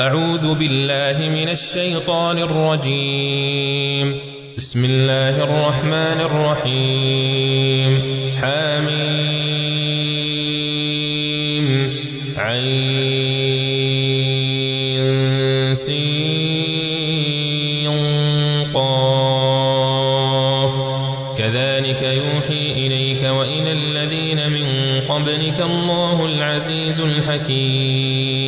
أعوذ بالله من الشيطان الرجيم. بسم الله الرحمن الرحيم. حميم. عين. سين. كذلك يوحي إليك وإلى الذين من قبلك الله العزيز الحكيم.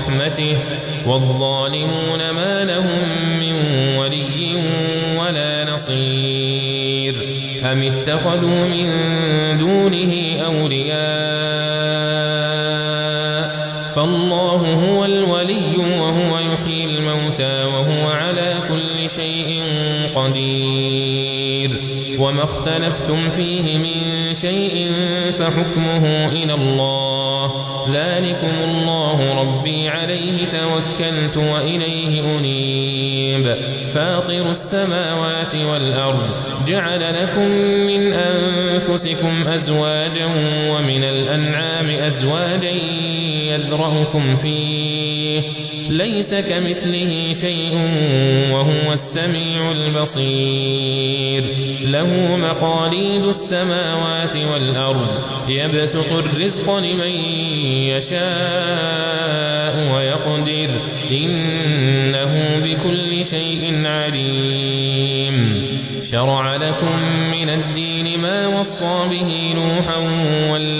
رحمته والظالمون ما لهم من ولي ولا نصير أم اتخذوا من دونه أولياء فالله هو الولي وهو يحيي الموتى وهو على كل شيء قدير وما اختلفتم فيه من شيء فحكمه إلى الله ذلكم الله ربي عليه توكلت وإليه أنيب. فاطر السماوات والأرض جعل لكم من أنفسكم أزواجا ومن الأنعام أزواجا يذرأكم فيه ليس كمثله شيء وهو السميع البصير. له مقاليد السماوات والأرض. يبسط الرزق لمن يشاء ويقدر. إنه بكل شيء عليم. شرع لكم من الدين ما وصى به نوحا والذي أوحينا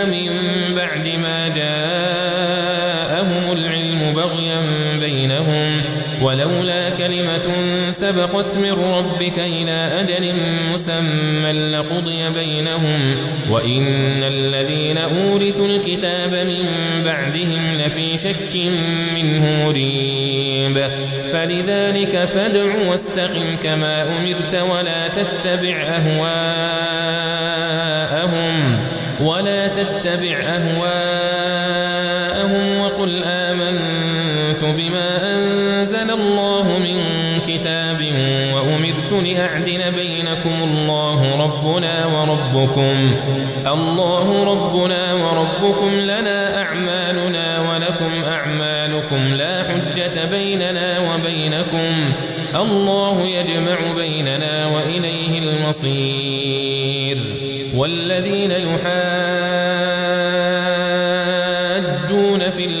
سبقت من ربك إلى أجل مسمى لقضي بينهم وإن الذين أورثوا الكتاب من بعدهم لفي شك منه مريب. فلذلك فادع واستقم كما أمرت ولا تتبع أهواءهم ولا تتبع أهواءهم ربنا وربكم. الله ربنا وربكم لنا أعمالنا ولكم أعمالكم لا حجة بيننا وبينكم. الله يجمع بيننا وإليه المصير. والذين يحاجون في الله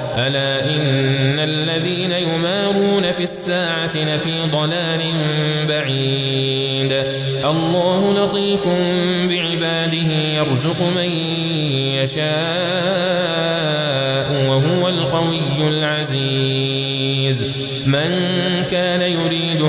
ألا إن الذين يمارون في الساعة لفي ضلال بعيد الله لطيف بعباده يرزق من يشاء وهو القوي العزيز من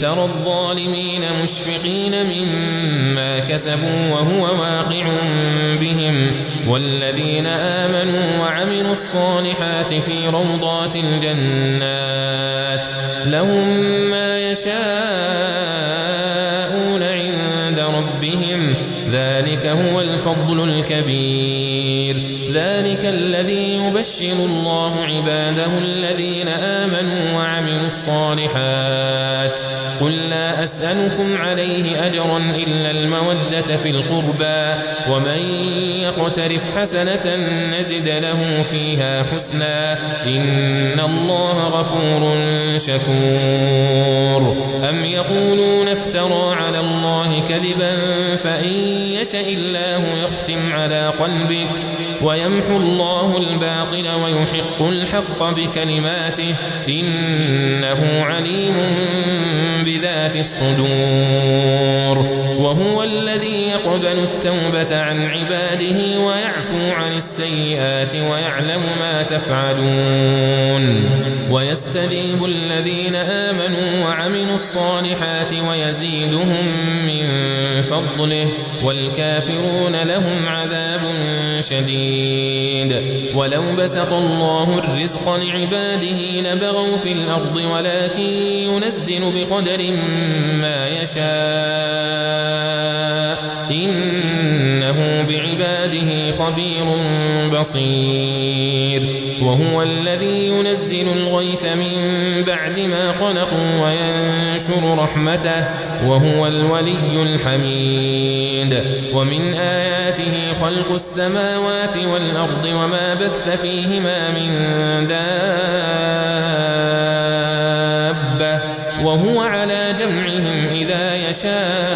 ترى الظالمين مشفقين مما كسبوا وهو واقع بهم والذين آمنوا وعملوا الصالحات في روضات الجنات لهم ما يشاءون ذلك هو الفضل الكبير. ذلك الذي يبشر الله عباده الذين آمنوا وعملوا الصالحات. قل لا أسألكم عليه أجرا إلا المودة في القربى ومن يقترف حسنة نزد له فيها حسنا. إن الله غفور شكور. أم يقولون افترى على الله كذبا فإن يشأ الله يختم على قلبك ويمحو الله الباطل ويحق الحق بكلماته إنه عليم بذات الصدور وهو الذي يقبل التوبة عن عباده ويعفو عن السيئات ويعلم ما تفعلون ويستجيب الذين آمنوا وعملوا الصالحات ويزيدهم من فضله والكافرون لهم عذاب شديد ولو بسط الله الرزق لعباده لبغوا في الأرض ولكن ينزل بقدر ما يشاء إنه بعباده خبير بصير. وهو الذي ينزل الغيث من بعد ما قلقوا وينشر رحمته. وهو الولي الحميد. ومن آياته خلق السماوات والأرض وما بث فيهما من دابة. وهو على جمعهم إذا يشاء.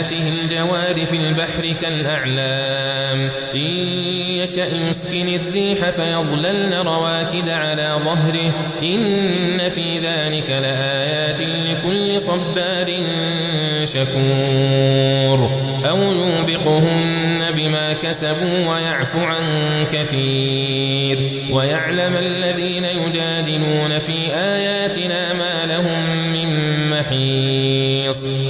آياته الجوار في البحر كالأعلام. إن يشأ يسكن الريح فيظللن رواكد على ظهره. إن في ذلك لآيات لكل صبار شكور. أو يوبقهن بما كسبوا ويعفو عن كثير. ويعلم الذين يجادلون في آياتنا ما لهم من محيص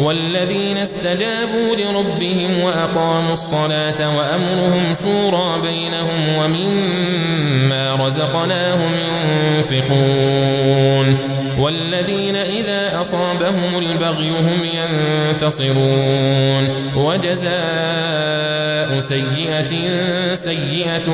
والذين استجابوا لربهم وأقاموا الصلاة وأمرهم شورى بينهم ومما رزقناهم ينفقون والذين إذا أصابهم البغي هم ينتصرون وجزاء سيئة سيئة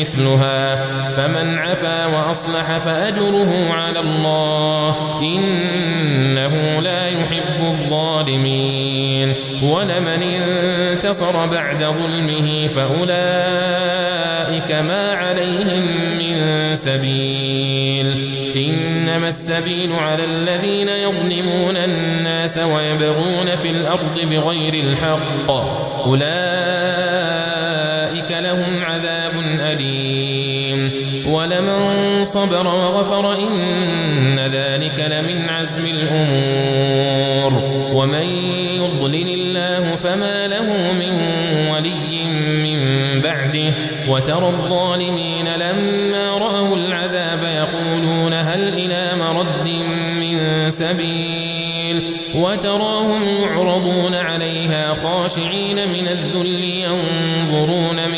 مثلها فمن عفا وأصلح فأجره على الله إنه لا يحب الظالمين. ولمن انتصر بعد ظلمه فأولئك ما عليهم من سبيل. إنما السبيل على الذين يظلمون الناس ويبغون في الأرض بغير الحق. أولئك لهم عذاب أليم. ولمن صبر وغفر إن ذلك لمن عزم الأمور. ومن يضلل الله فما له ولي من بعده وترى الظالمين لما رأوا العذاب يقولون هل إلى مرد من سبيل وتراهم يعرضون عليها خاشعين من الذل ينظرون من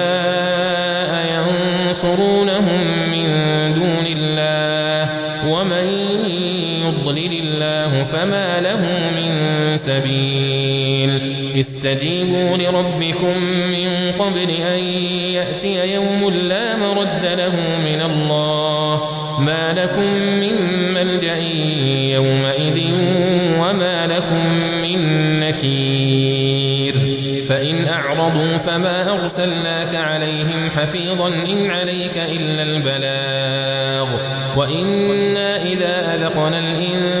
استجيبوا لربكم من قبل أن يأتي يوم لا مرد له من الله. ما لكم من ملجأ يومئذ وما لكم من نكير. فإن أعرضوا فما أرسلناك عليهم حفيظا إن عليك إلا البلاغ. وإنا إذا أذقنا الإنسان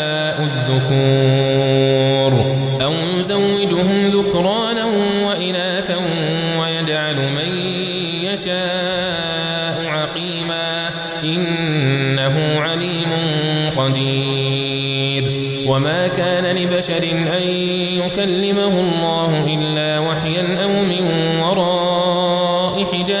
الذكور أو يزوجهم ذكرانا وإناثا ويجعل من يشاء عقيما إنه عليم قدير وما كان لبشر أن يكلمه الله إلا وحيا أو من وراء حجاب